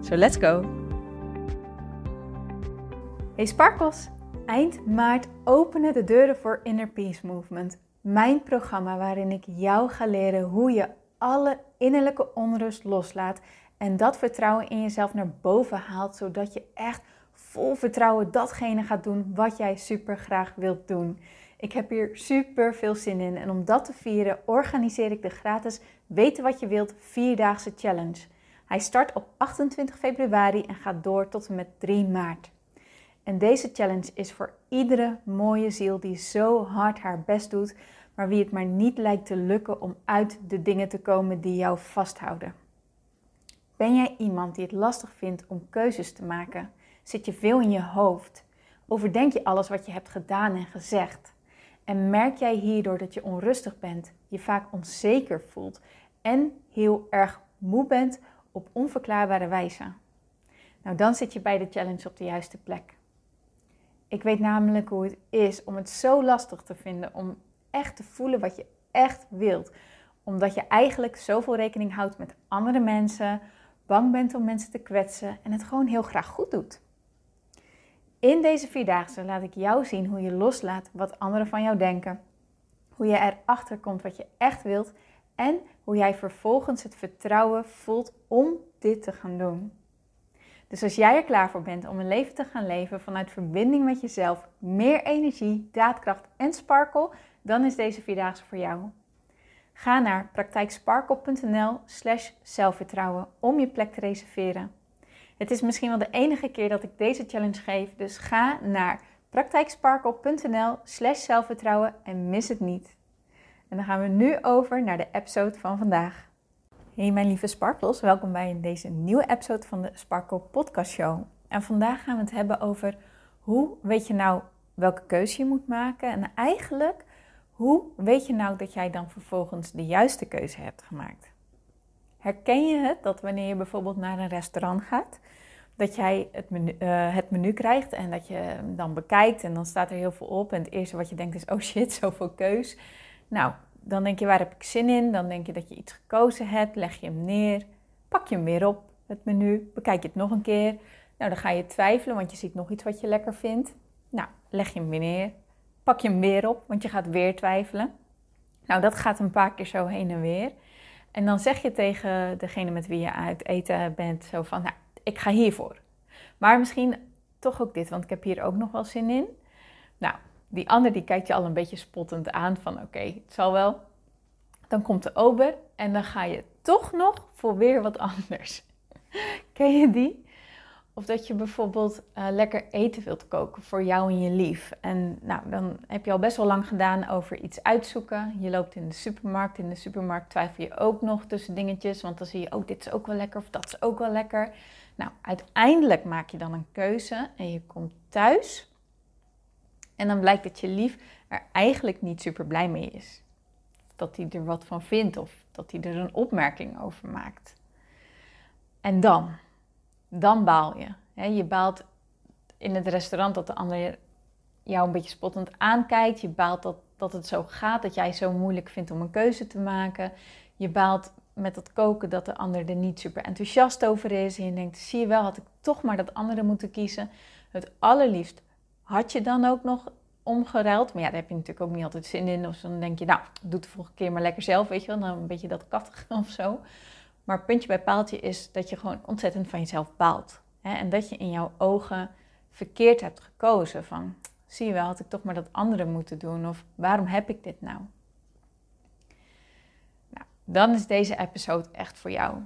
So let's go! Hey Sparkles! Eind maart openen de deuren voor Inner Peace Movement. Mijn programma waarin ik jou ga leren hoe je alle innerlijke onrust loslaat en dat vertrouwen in jezelf naar boven haalt, zodat je echt vol vertrouwen datgene gaat doen wat jij super graag wilt doen. Ik heb hier super veel zin in en om dat te vieren organiseer ik de gratis Weten wat je wilt vierdaagse challenge. Hij start op 28 februari en gaat door tot en met 3 maart. En deze challenge is voor iedere mooie ziel die zo hard haar best doet, maar wie het maar niet lijkt te lukken om uit de dingen te komen die jou vasthouden. Ben jij iemand die het lastig vindt om keuzes te maken? Zit je veel in je hoofd? Overdenk je alles wat je hebt gedaan en gezegd? En merk jij hierdoor dat je onrustig bent, je vaak onzeker voelt en heel erg moe bent op onverklaarbare wijze? Nou, dan zit je bij de challenge op de juiste plek. Ik weet namelijk hoe het is om het zo lastig te vinden om echt te voelen wat je echt wilt. Omdat je eigenlijk zoveel rekening houdt met andere mensen, bang bent om mensen te kwetsen en het gewoon heel graag goed doet. In deze vierdaagse laat ik jou zien hoe je loslaat wat anderen van jou denken, hoe je erachter komt wat je echt wilt en hoe jij vervolgens het vertrouwen voelt om dit te gaan doen. Dus als jij er klaar voor bent om een leven te gaan leven vanuit verbinding met jezelf, meer energie, daadkracht en sparkle, dan is deze vierdaagse voor jou. Ga naar praktijksparkle.nl slash zelfvertrouwen om je plek te reserveren. Het is misschien wel de enige keer dat ik deze challenge geef, dus ga naar praktijksparkle.nl slash zelfvertrouwen en mis het niet. En dan gaan we nu over naar de episode van vandaag. Hey mijn lieve Sparkles, welkom bij deze nieuwe episode van de Sparkle Podcast Show. En vandaag gaan we het hebben over hoe weet je nou welke keuze je moet maken en eigenlijk hoe weet je nou dat jij dan vervolgens de juiste keuze hebt gemaakt. Herken je het dat wanneer je bijvoorbeeld naar een restaurant gaat, dat jij het menu, uh, het menu krijgt en dat je dan bekijkt en dan staat er heel veel op en het eerste wat je denkt is, oh shit, zoveel keus. Nou, dan denk je, waar heb ik zin in? Dan denk je dat je iets gekozen hebt, leg je hem neer, pak je hem weer op, het menu, bekijk je het nog een keer. Nou, dan ga je twijfelen, want je ziet nog iets wat je lekker vindt. Nou, leg je hem weer neer, pak je hem weer op, want je gaat weer twijfelen. Nou, dat gaat een paar keer zo heen en weer. En dan zeg je tegen degene met wie je uit eten bent zo van, nou, ik ga hiervoor. Maar misschien toch ook dit, want ik heb hier ook nog wel zin in. Nou, die ander die kijkt je al een beetje spottend aan van oké, het zal wel. Dan komt de ober en dan ga je toch nog voor weer wat anders. Ken je die? Of dat je bijvoorbeeld uh, lekker eten wilt koken voor jou en je lief. En nou, dan heb je al best wel lang gedaan over iets uitzoeken. Je loopt in de supermarkt. In de supermarkt twijfel je ook nog tussen dingetjes. Want dan zie je, oh, dit is ook wel lekker of dat is ook wel lekker. Nou, uiteindelijk maak je dan een keuze en je komt thuis. En dan blijkt dat je lief er eigenlijk niet super blij mee is. Dat hij er wat van vindt of dat hij er een opmerking over maakt. En dan, dan baal je. Je baalt in het restaurant dat de ander jou een beetje spottend aankijkt. Je baalt dat, dat het zo gaat, dat jij zo moeilijk vindt om een keuze te maken. Je baalt met dat koken dat de ander er niet super enthousiast over is. En je denkt, zie je wel, had ik toch maar dat andere moeten kiezen. Het allerliefst had je dan ook nog omgeruild. Maar ja, daar heb je natuurlijk ook niet altijd zin in. Of dan denk je, nou, doe het de volgende keer maar lekker zelf, weet je wel. Dan een beetje dat kattig of zo. Maar puntje bij paaltje is dat je gewoon ontzettend van jezelf baalt. Hè? En dat je in jouw ogen verkeerd hebt gekozen. Van, zie je wel, had ik toch maar dat andere moeten doen. Of waarom heb ik dit nou? Nou, dan is deze episode echt voor jou.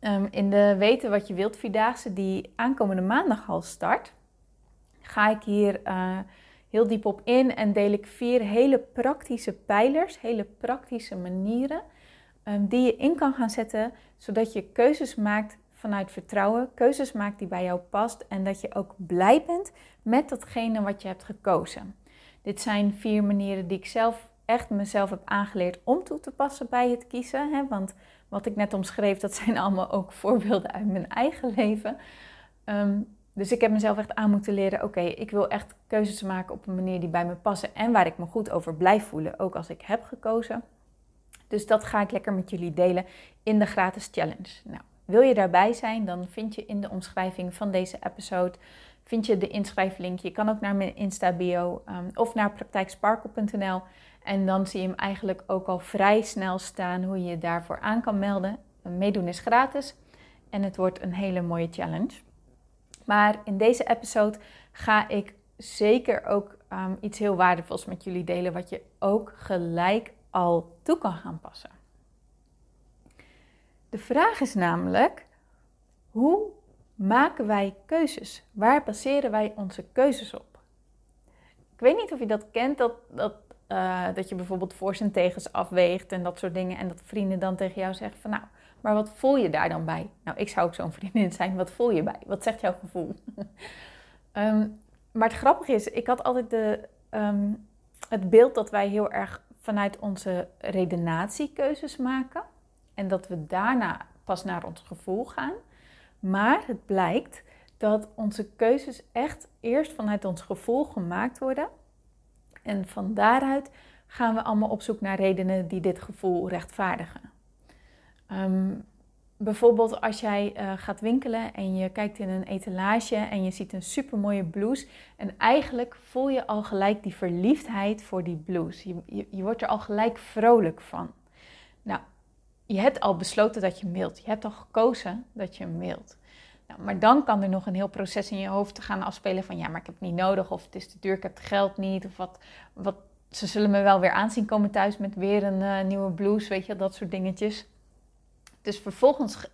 Um, in de Weten wat je wilt Vierdaagse, die aankomende maandag al start, ga ik hier uh, heel diep op in en deel ik vier hele praktische pijlers, hele praktische manieren um, die je in kan gaan zetten, zodat je keuzes maakt vanuit vertrouwen keuzes maakt die bij jou past en dat je ook blij bent met datgene wat je hebt gekozen. Dit zijn vier manieren die ik zelf echt mezelf heb aangeleerd om toe te passen bij het kiezen. Hè? Want wat ik net omschreef, dat zijn allemaal ook voorbeelden uit mijn eigen leven. Ehm, dus ik heb mezelf echt aan moeten leren: oké, ik wil echt keuzes maken op een manier die bij me passen en waar ik me goed over blijf voelen, ook als ik heb gekozen. Dus dat ga ik lekker met jullie delen in de gratis challenge. Nou, wil je daarbij zijn, dan vind je in de omschrijving van deze episode vind je de inschrijflink. Je kan ook naar mijn Insta-bio um, of naar praktijksparkle.nl. En dan zie je hem eigenlijk ook al vrij snel staan hoe je je daarvoor aan kan melden. Meedoen is gratis en het wordt een hele mooie challenge. Maar in deze episode ga ik zeker ook um, iets heel waardevols met jullie delen, wat je ook gelijk al toe kan gaan passen. De vraag is namelijk: hoe maken wij keuzes? Waar baseren wij onze keuzes op? Ik weet niet of je dat kent, dat, dat, uh, dat je bijvoorbeeld voor's en tegens afweegt en dat soort dingen. En dat vrienden dan tegen jou zeggen van nou, maar wat voel je daar dan bij? Nou, ik zou ook zo'n vriendin zijn. Wat voel je bij? Wat zegt jouw gevoel? um, maar het grappige is, ik had altijd de, um, het beeld dat wij heel erg vanuit onze redenatie keuzes maken. En dat we daarna pas naar ons gevoel gaan. Maar het blijkt dat onze keuzes echt eerst vanuit ons gevoel gemaakt worden. En van daaruit gaan we allemaal op zoek naar redenen die dit gevoel rechtvaardigen. Um, bijvoorbeeld als jij uh, gaat winkelen en je kijkt in een etalage en je ziet een supermooie blouse. En eigenlijk voel je al gelijk die verliefdheid voor die blouse. Je, je, wordt er al gelijk vrolijk van. Nou, je hebt al besloten dat je mailt. Je hebt al gekozen dat je mailt. Nou, maar dan kan er nog een heel proces in je hoofd gaan afspelen van ja, maar ik heb het niet nodig of het is te duur, ik heb het geld niet of wat, wat ze zullen me wel weer aanzien komen thuis met weer een uh, nieuwe blouse, weet je, dat soort dingetjes. Dus vervolgens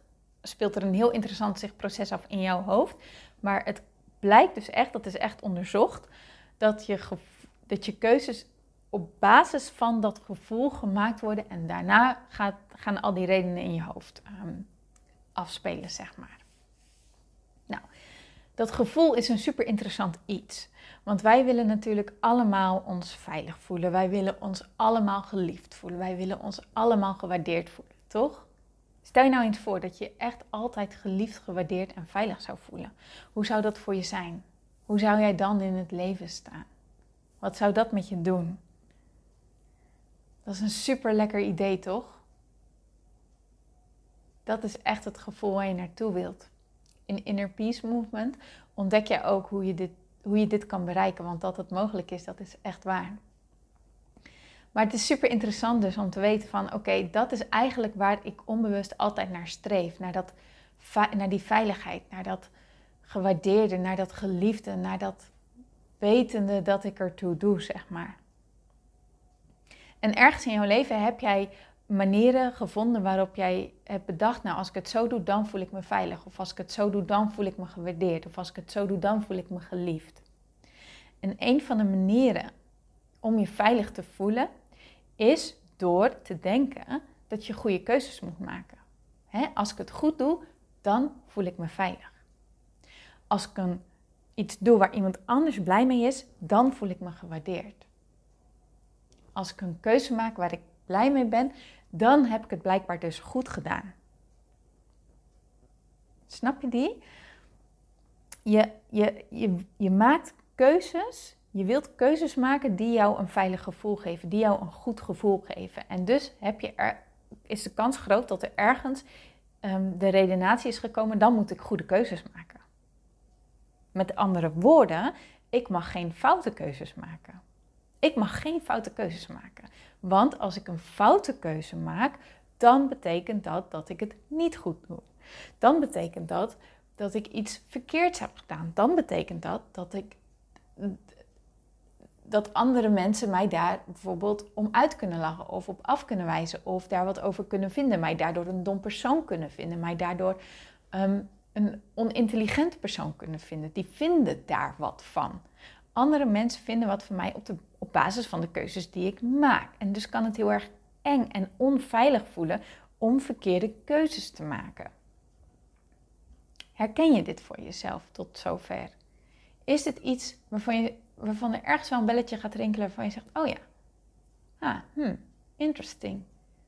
speelt er een heel interessant zich proces af in jouw hoofd, maar het blijkt dus echt, dat is echt onderzocht, dat je, dat je keuzes op basis van dat gevoel gemaakt worden en daarna gaat, gaan al die redenen in je hoofd um, afspelen, zeg maar. Nou, dat gevoel is een super interessant iets. Want wij willen natuurlijk allemaal ons veilig voelen. Wij willen ons allemaal geliefd voelen. Wij willen ons allemaal gewaardeerd voelen, toch? Stel je nou eens voor dat je echt altijd geliefd, gewaardeerd en veilig zou voelen. Hoe zou dat voor je zijn? Hoe zou jij dan in het leven staan? Wat zou dat met je doen? Dat is een super lekker idee, toch? Dat is echt het gevoel waar je naartoe wilt. In Inner Peace Movement ontdek je ook hoe je dit, hoe je dit kan bereiken. Want dat het mogelijk is, dat is echt waar. Maar het is super interessant dus om te weten van oké, dat is eigenlijk waar ik onbewust altijd naar streef. Naar, dat, naar die veiligheid, naar dat gewaardeerde, naar dat geliefde, naar dat wetende dat ik ertoe doe, zeg maar. En ergens in jouw leven heb jij manieren gevonden waarop jij hebt bedacht, nou als ik het zo doe, dan voel ik me veilig. Of als ik het zo doe, dan voel ik me gewaardeerd. Of als ik het zo doe, dan voel ik me geliefd. En een van de manieren om je veilig te voelen, is door te denken dat je goede keuzes moet maken. als ik het goed doe, dan voel ik me veilig. Als ik een, iets doe waar iemand anders blij mee is, dan voel ik me gewaardeerd. Als ik een keuze maak waar ik blij mee ben, dan heb ik het blijkbaar dus goed gedaan. Snap je die? Je, je, je, je maakt keuzes, je wilt keuzes maken die jou een veilig gevoel geven, die jou een goed gevoel geven. En dus heb je er, is de kans groot dat er ergens um, de redenatie is gekomen, dan moet ik goede keuzes maken. Met andere woorden, ik mag geen foute keuzes maken. Ik mag geen foute keuzes maken. Want als ik een foute keuze maak, dan betekent dat dat ik het niet goed doe. Dan betekent dat dat ik iets verkeerds heb gedaan. Dan betekent dat dat ik dat andere mensen mij daar bijvoorbeeld om uit kunnen lachen of op af kunnen wijzen of daar wat over kunnen vinden, mij daardoor een dom persoon kunnen vinden, mij daardoor um, een onintelligent persoon kunnen vinden. Die vinden daar wat van. Andere mensen vinden wat van mij op, de, op basis van de keuzes die ik maak. En dus kan het heel erg eng en onveilig voelen om verkeerde keuzes te maken. Herken je dit voor jezelf tot zover? Is dit iets waarvan, je, waarvan er ergens wel een belletje gaat rinkelen waarvan je zegt, oh ja, ah, hmm, interesting.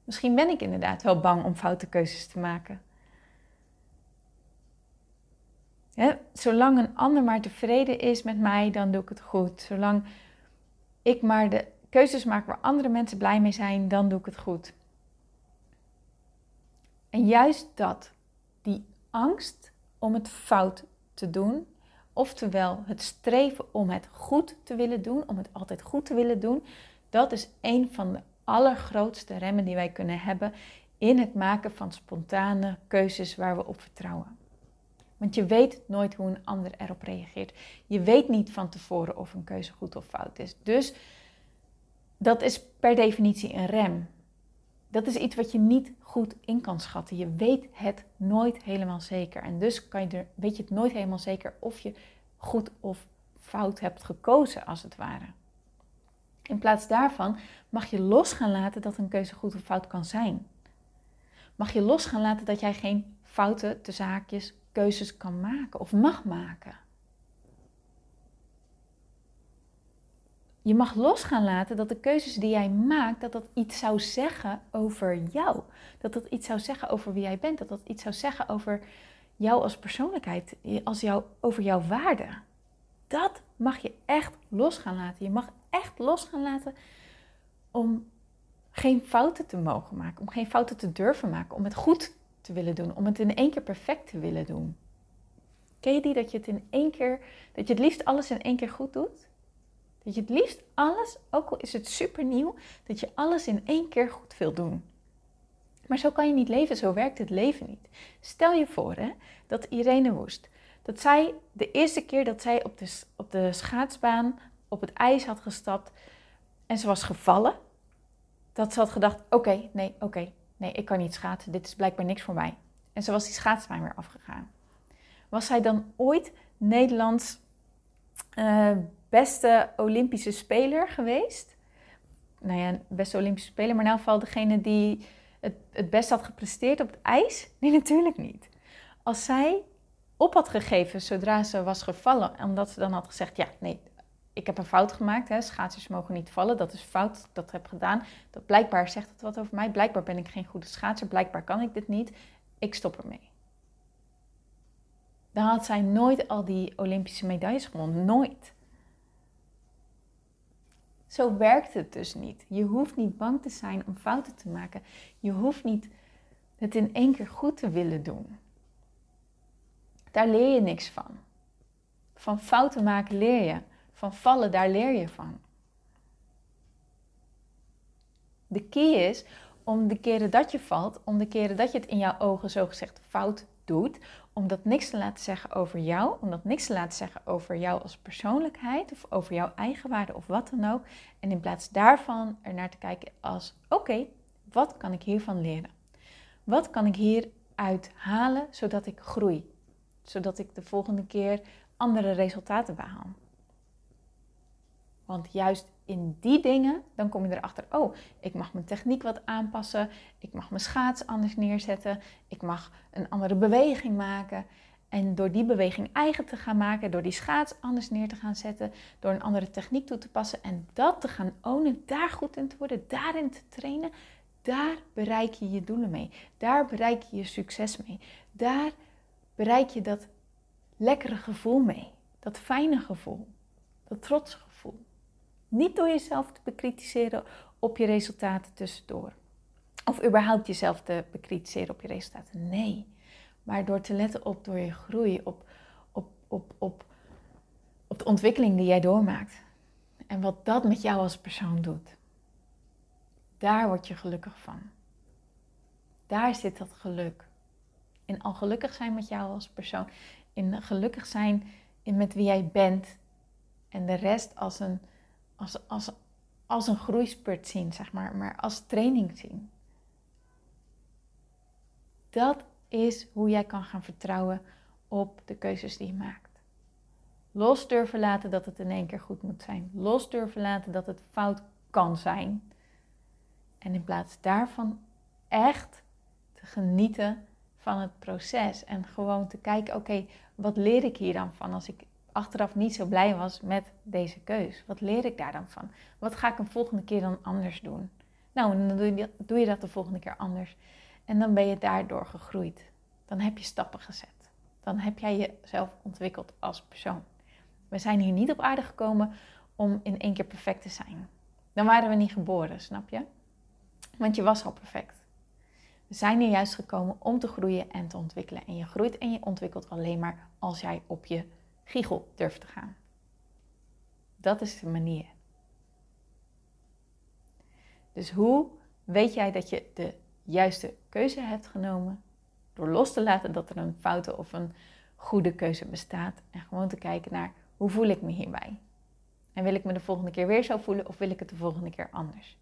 Misschien ben ik inderdaad wel bang om foute keuzes te maken. zolang een ander maar tevreden is met mij, dan doe ik het goed. Zolang ik maar de keuzes maak waar andere mensen blij mee zijn, dan doe ik het goed. En juist dat, die angst om het fout te doen, oftewel het streven om het goed te willen doen, om het altijd goed te willen doen, dat is een van de allergrootste remmen die wij kunnen hebben in het maken van spontane keuzes waar we op vertrouwen. Want je weet nooit hoe een ander erop reageert. Je weet niet van tevoren of een keuze goed of fout is. Dus dat is per definitie een rem. Dat is iets wat je niet goed in kan schatten. Je weet het nooit helemaal zeker. En dus kan je er, weet je het nooit helemaal zeker of je goed of fout hebt gekozen, als het ware. In plaats daarvan mag je los gaan laten dat een keuze goed of fout kan zijn. Mag je los gaan laten dat jij geen fouten, te zaakjes, keuzes kan maken of mag maken. Je mag los gaan laten dat de keuzes die jij maakt, dat dat iets zou zeggen over jou. Dat dat iets zou zeggen over wie jij bent. Dat dat iets zou zeggen over jou als persoonlijkheid, als jou, over jouw waarde. Dat mag je echt los gaan laten. Je mag echt los gaan laten om geen fouten te mogen maken, om geen fouten te durven maken, om het goed te willen doen, om het in één keer perfect te willen doen. Ken je die dat je het in één keer, dat je het liefst alles in één keer goed doet? Dat je het liefst alles, ook al is het super nieuw, dat je alles in één keer goed wil doen. Maar zo kan je niet leven, zo werkt het leven niet. Stel je voor hè, dat Irene Woest, dat zij de eerste keer dat zij op de, op de schaatsbaan op het ijs had gestapt en ze was gevallen, dat ze had gedacht: oké, nee, oké, nee, ik kan niet schaatsen, dit is blijkbaar niks voor mij. En ze was die schaatsbaan weer afgegaan. Was zij dan ooit Nederlands uh, beste Olympische speler geweest? Nou ja, beste Olympische speler, maar in elk geval degene die het, het best had gepresteerd op het ijs? Nee, natuurlijk niet. Als zij op had gegeven zodra ze was gevallen, omdat ze dan had gezegd: Ja, nee, ik heb een fout gemaakt. Hè. Schaatsers mogen niet vallen. Dat is fout dat ik heb gedaan. Dat blijkbaar zegt het wat over mij. Blijkbaar ben ik geen goede schaatser. Blijkbaar kan ik dit niet. Ik stop ermee. Dan had zij nooit al die Olympische medailles gewonnen. Nooit. Zo werkt het dus niet. Je hoeft niet bang te zijn om fouten te maken. Je hoeft niet het in één keer goed te willen doen. Daar leer je niks van. Van fouten maken leer je. Van vallen, daar leer je van. De key is om de keren dat je valt, om de keren dat je het in jouw ogen zogezegd fout doet, om dat niks te laten zeggen over jou, om dat niks te laten zeggen over jou als persoonlijkheid of over jouw eigenwaarde of wat dan ook. En in plaats daarvan er naar te kijken als: oké, wat kan ik hiervan leren? Wat kan ik hieruit halen zodat ik groei? Zodat ik de volgende keer andere resultaten behaal. Want juist in die dingen, dan kom je erachter, oh, ik mag mijn techniek wat aanpassen, ik mag mijn schaats anders neerzetten, ik mag een andere beweging maken. En door die beweging eigen te gaan maken, door die schaats anders neer te gaan zetten, door een andere techniek toe te passen en dat te gaan ownen, daar goed in te worden, daarin te trainen, daar bereik je je doelen mee. Daar bereik je je succes mee. Daar bereik je dat lekkere gevoel mee. Dat fijne gevoel. Dat trots gevoel. Niet door jezelf te bekritiseren op je resultaten tussendoor. Of überhaupt jezelf te bekritiseren op je resultaten. Nee. Maar door te letten op door je groei, op, op, op, op, op de ontwikkeling die jij doormaakt. En wat dat met jou als persoon doet. Daar word je gelukkig van. Daar zit dat geluk. In al gelukkig zijn met jou als persoon. In gelukkig zijn met wie jij bent. En de rest als een als, als, als een groeispurt zien, zeg maar, maar als training zien. Dat is hoe jij kan gaan vertrouwen op de keuzes die je maakt. Los durven laten dat het in één keer goed moet zijn. Los durven laten dat het fout kan zijn. En in plaats daarvan echt te genieten van het proces. En gewoon te kijken, oké, wat leer ik hier dan van als ik achteraf niet zo blij was met deze keus? Wat leer ik daar dan van? Wat ga ik een volgende keer dan anders doen? Nou, dan doe je, doe je dat de volgende keer anders. En dan ben je daardoor gegroeid. Dan heb je stappen gezet. Dan heb jij jezelf ontwikkeld als persoon. We zijn hier niet op aarde gekomen om in één keer perfect te zijn. Dan waren we niet geboren, snap je? Want je was al perfect. We zijn hier juist gekomen om te groeien en te ontwikkelen. En je groeit en je ontwikkelt alleen maar als jij op je giegel durft te gaan. Dat is de manier. Dus hoe weet jij dat je de juiste keuze hebt genomen? Door los te laten dat er een foute of een goede keuze bestaat. En gewoon te kijken naar hoe voel ik me hierbij? En wil ik me de volgende keer weer zo voelen of wil ik het de volgende keer anders?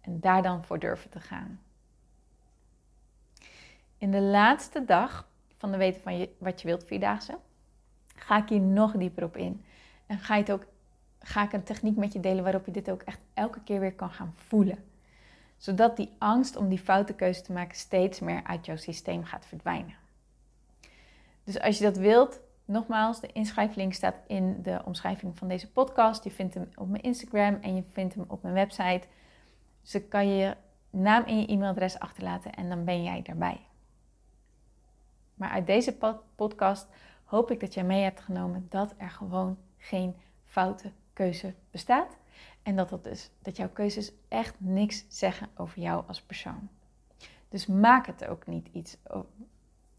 En daar dan voor durven te gaan. In de laatste dag van de weten van je, wat je wilt vierdaagse, ga ik hier nog dieper op in. En ga, ook, ga ik een techniek met je delen waarop je dit ook echt elke keer weer kan gaan voelen. Zodat die angst om die foute keuze te maken steeds meer uit jouw systeem gaat verdwijnen. Dus als je dat wilt, nogmaals, de inschrijflink staat in de omschrijving van deze podcast. Je vindt hem op mijn Instagram en je vindt hem op mijn website. Dus kan je je naam en je e-mailadres achterlaten en dan ben jij daarbij. Maar uit deze podcast hoop ik dat jij mee hebt genomen dat er gewoon geen foute keuze bestaat. En dat, dat, dus, dat jouw keuzes echt niks zeggen over jou als persoon. Dus maak het ook niet iets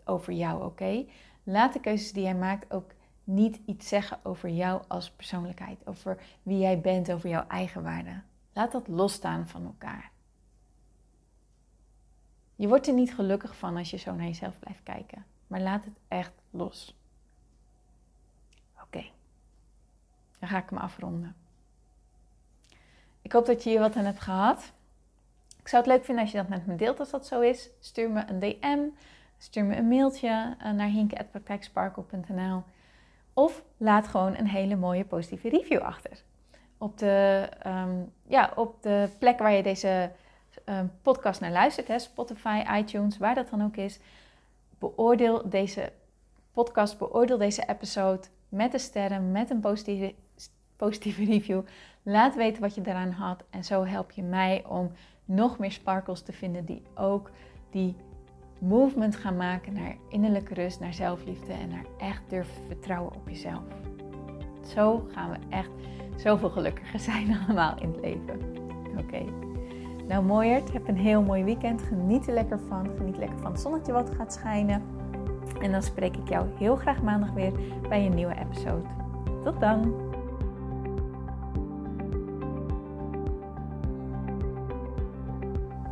over jou, oké? Laat de keuzes die jij maakt ook niet iets zeggen over jou als persoonlijkheid, over wie jij bent, over jouw eigen waarde. Laat dat losstaan van elkaar. Je wordt er niet gelukkig van als je zo naar jezelf blijft kijken, maar laat het echt los. Oké, dan ga ik hem afronden. Ik hoop dat je hier wat aan hebt gehad. Ik zou het leuk vinden als je dat met me deelt als dat zo is. Stuur me een DM Stuur me een mailtje eh, naar hinke.praktijksparkle.nl of laat gewoon een hele mooie positieve review achter. Op de, ehm, ja, op de plek waar je deze um, podcast naar luistert, hè, Spotify, iTunes, waar dat dan ook is. Beoordeel deze podcast, beoordeel deze episode met een sterren, met een positieve, positieve review. Laat weten wat je daaraan had en zo help je mij om nog meer sparkles te vinden die ook die movement gaan maken naar innerlijke rust, naar zelfliefde en naar echt durven vertrouwen op jezelf. Zo gaan we echt zoveel gelukkiger zijn allemaal in het leven. Oké. Nou mooiert, heb een heel mooi weekend. Geniet er lekker van. Geniet lekker van het zonnetje wat gaat schijnen. En dan spreek ik jou heel graag maandag weer bij een nieuwe episode. Tot dan!